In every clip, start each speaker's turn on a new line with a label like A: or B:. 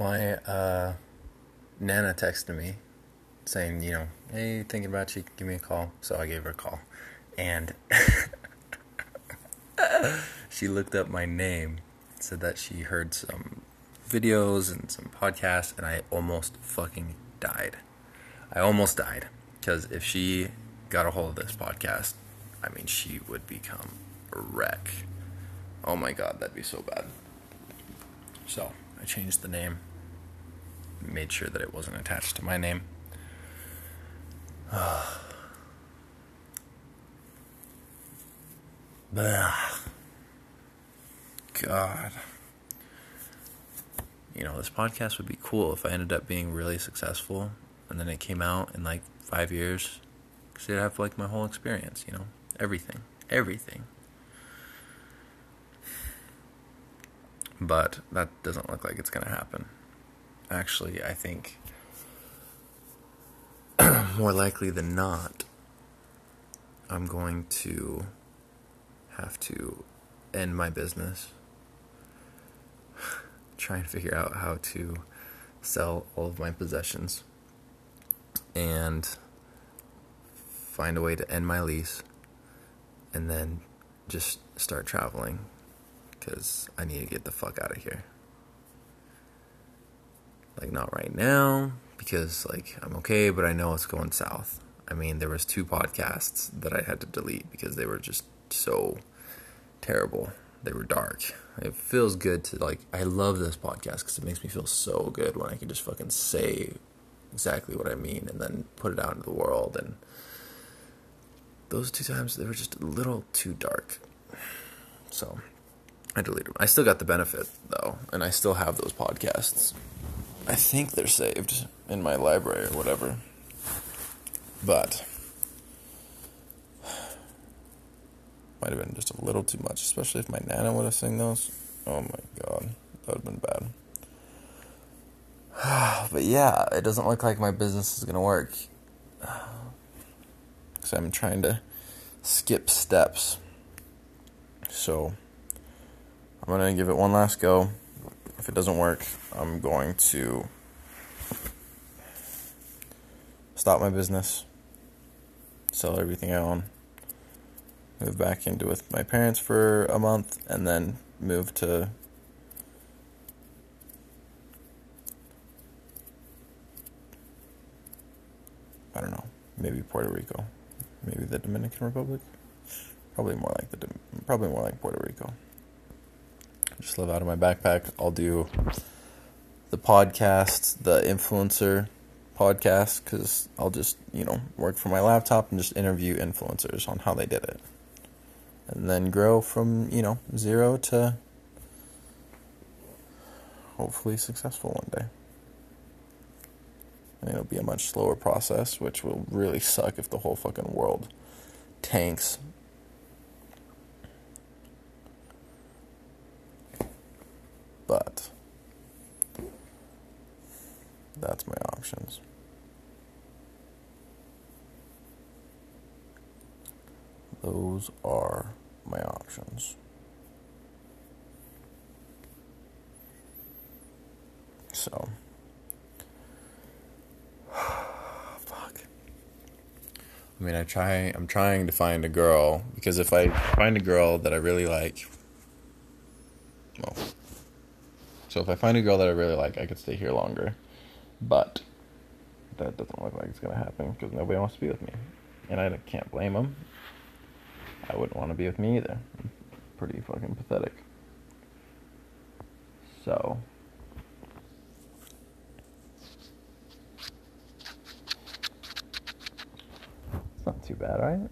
A: my uh, Nana texted me saying, you know, hey, thinking about you, give me a call. So I gave her a call. And she looked up my name, said that she heard some videos and some podcasts, and I almost fucking died. I almost died. Because if she got a hold of this podcast, I mean, she would become a wreck. Oh my god, that'd be so bad. So I changed the name, made sure that it wasn't attached to my name. God. You know, this podcast would be cool if I ended up being really successful and then it came out in like five years. Because I'd have like my whole experience, you know? Everything. Everything. But that doesn't look like it's going to happen. Actually, I think more likely than not, I'm going to have to end my business. Try and figure out how to sell all of my possessions and find a way to end my lease and then just start traveling because I need to get the fuck out of here. Like, not right now because, like, I'm okay, but I know it's going south. I mean, there was two podcasts that I had to delete because they were just so terrible. They were dark. It feels good to like. I love this podcast because it makes me feel so good when I can just fucking say exactly what I mean and then put it out into the world. And those two times they were just a little too dark. So I deleted them. I still got the benefit though, and I still have those podcasts. I think they're saved in my library or whatever. But might have been just a little too much, especially if my nana would have sung those. Oh my god, that would have been bad. but yeah, it doesn't look like my business is gonna work. Because I'm trying to skip steps. So I'm gonna give it one last go. If it doesn't work, I'm going to stop my business, sell everything I own move back into with my parents for a month, and then move to I don't know, maybe Puerto Rico, maybe the Dominican Republic. Probably more like the probably more like Puerto Rico. Just live out of my backpack. I'll do the podcast, the influencer podcast, because I'll just you know work from my laptop and just interview influencers on how they did it and then grow from, you know, zero to hopefully successful one day. And it'll be a much slower process, which will really suck if the whole fucking world tanks. But that's my options. Those are my options. So, fuck. I mean, I try. I'm trying to find a girl because if I find a girl that I really like, well, so if I find a girl that I really like, I could stay here longer. But that doesn't look like it's gonna happen because nobody wants to be with me, and I can't blame them. I wouldn't want to be with me either. Pretty fucking pathetic. So. It's not too bad, right?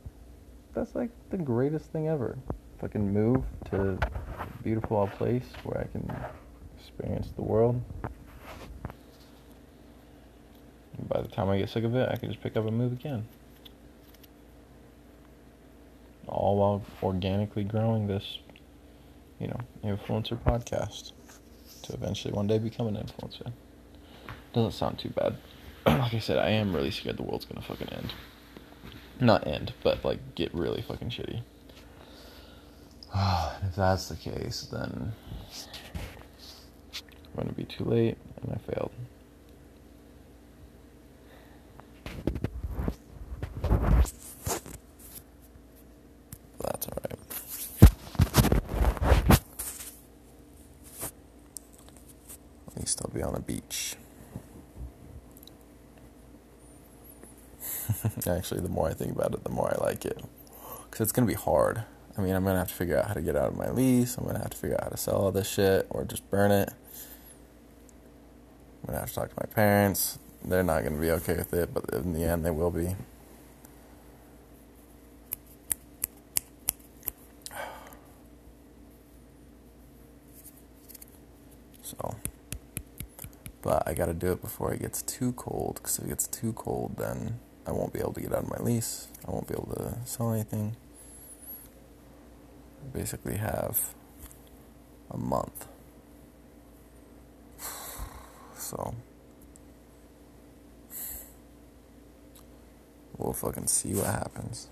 A: That's like the greatest thing ever. Can move to a beautiful place where I can experience the world. And by the time I get sick of it, I can just pick up and move again all while organically growing this, you know, influencer podcast to eventually one day become an influencer. Doesn't sound too bad. like I said, I am really scared the world's gonna fucking end. Not end, but like get really fucking shitty. if that's the case, then going to be too late, and I failed. That's alright. At least I'll be on a beach. Actually, the more I think about it, the more I like it. Because it's going to be hard. I mean, I'm going to have to figure out how to get out of my lease. I'm going to have to figure out how to sell all this shit or just burn it. I'm going to have to talk to my parents. They're not going to be okay with it, but in the end, they will be. So, but I got to do it before it gets too cold. Because if it gets too cold, then I won't be able to get out of my lease. I won't be able to sell anything. I basically have a month. So we'll fucking see what happens.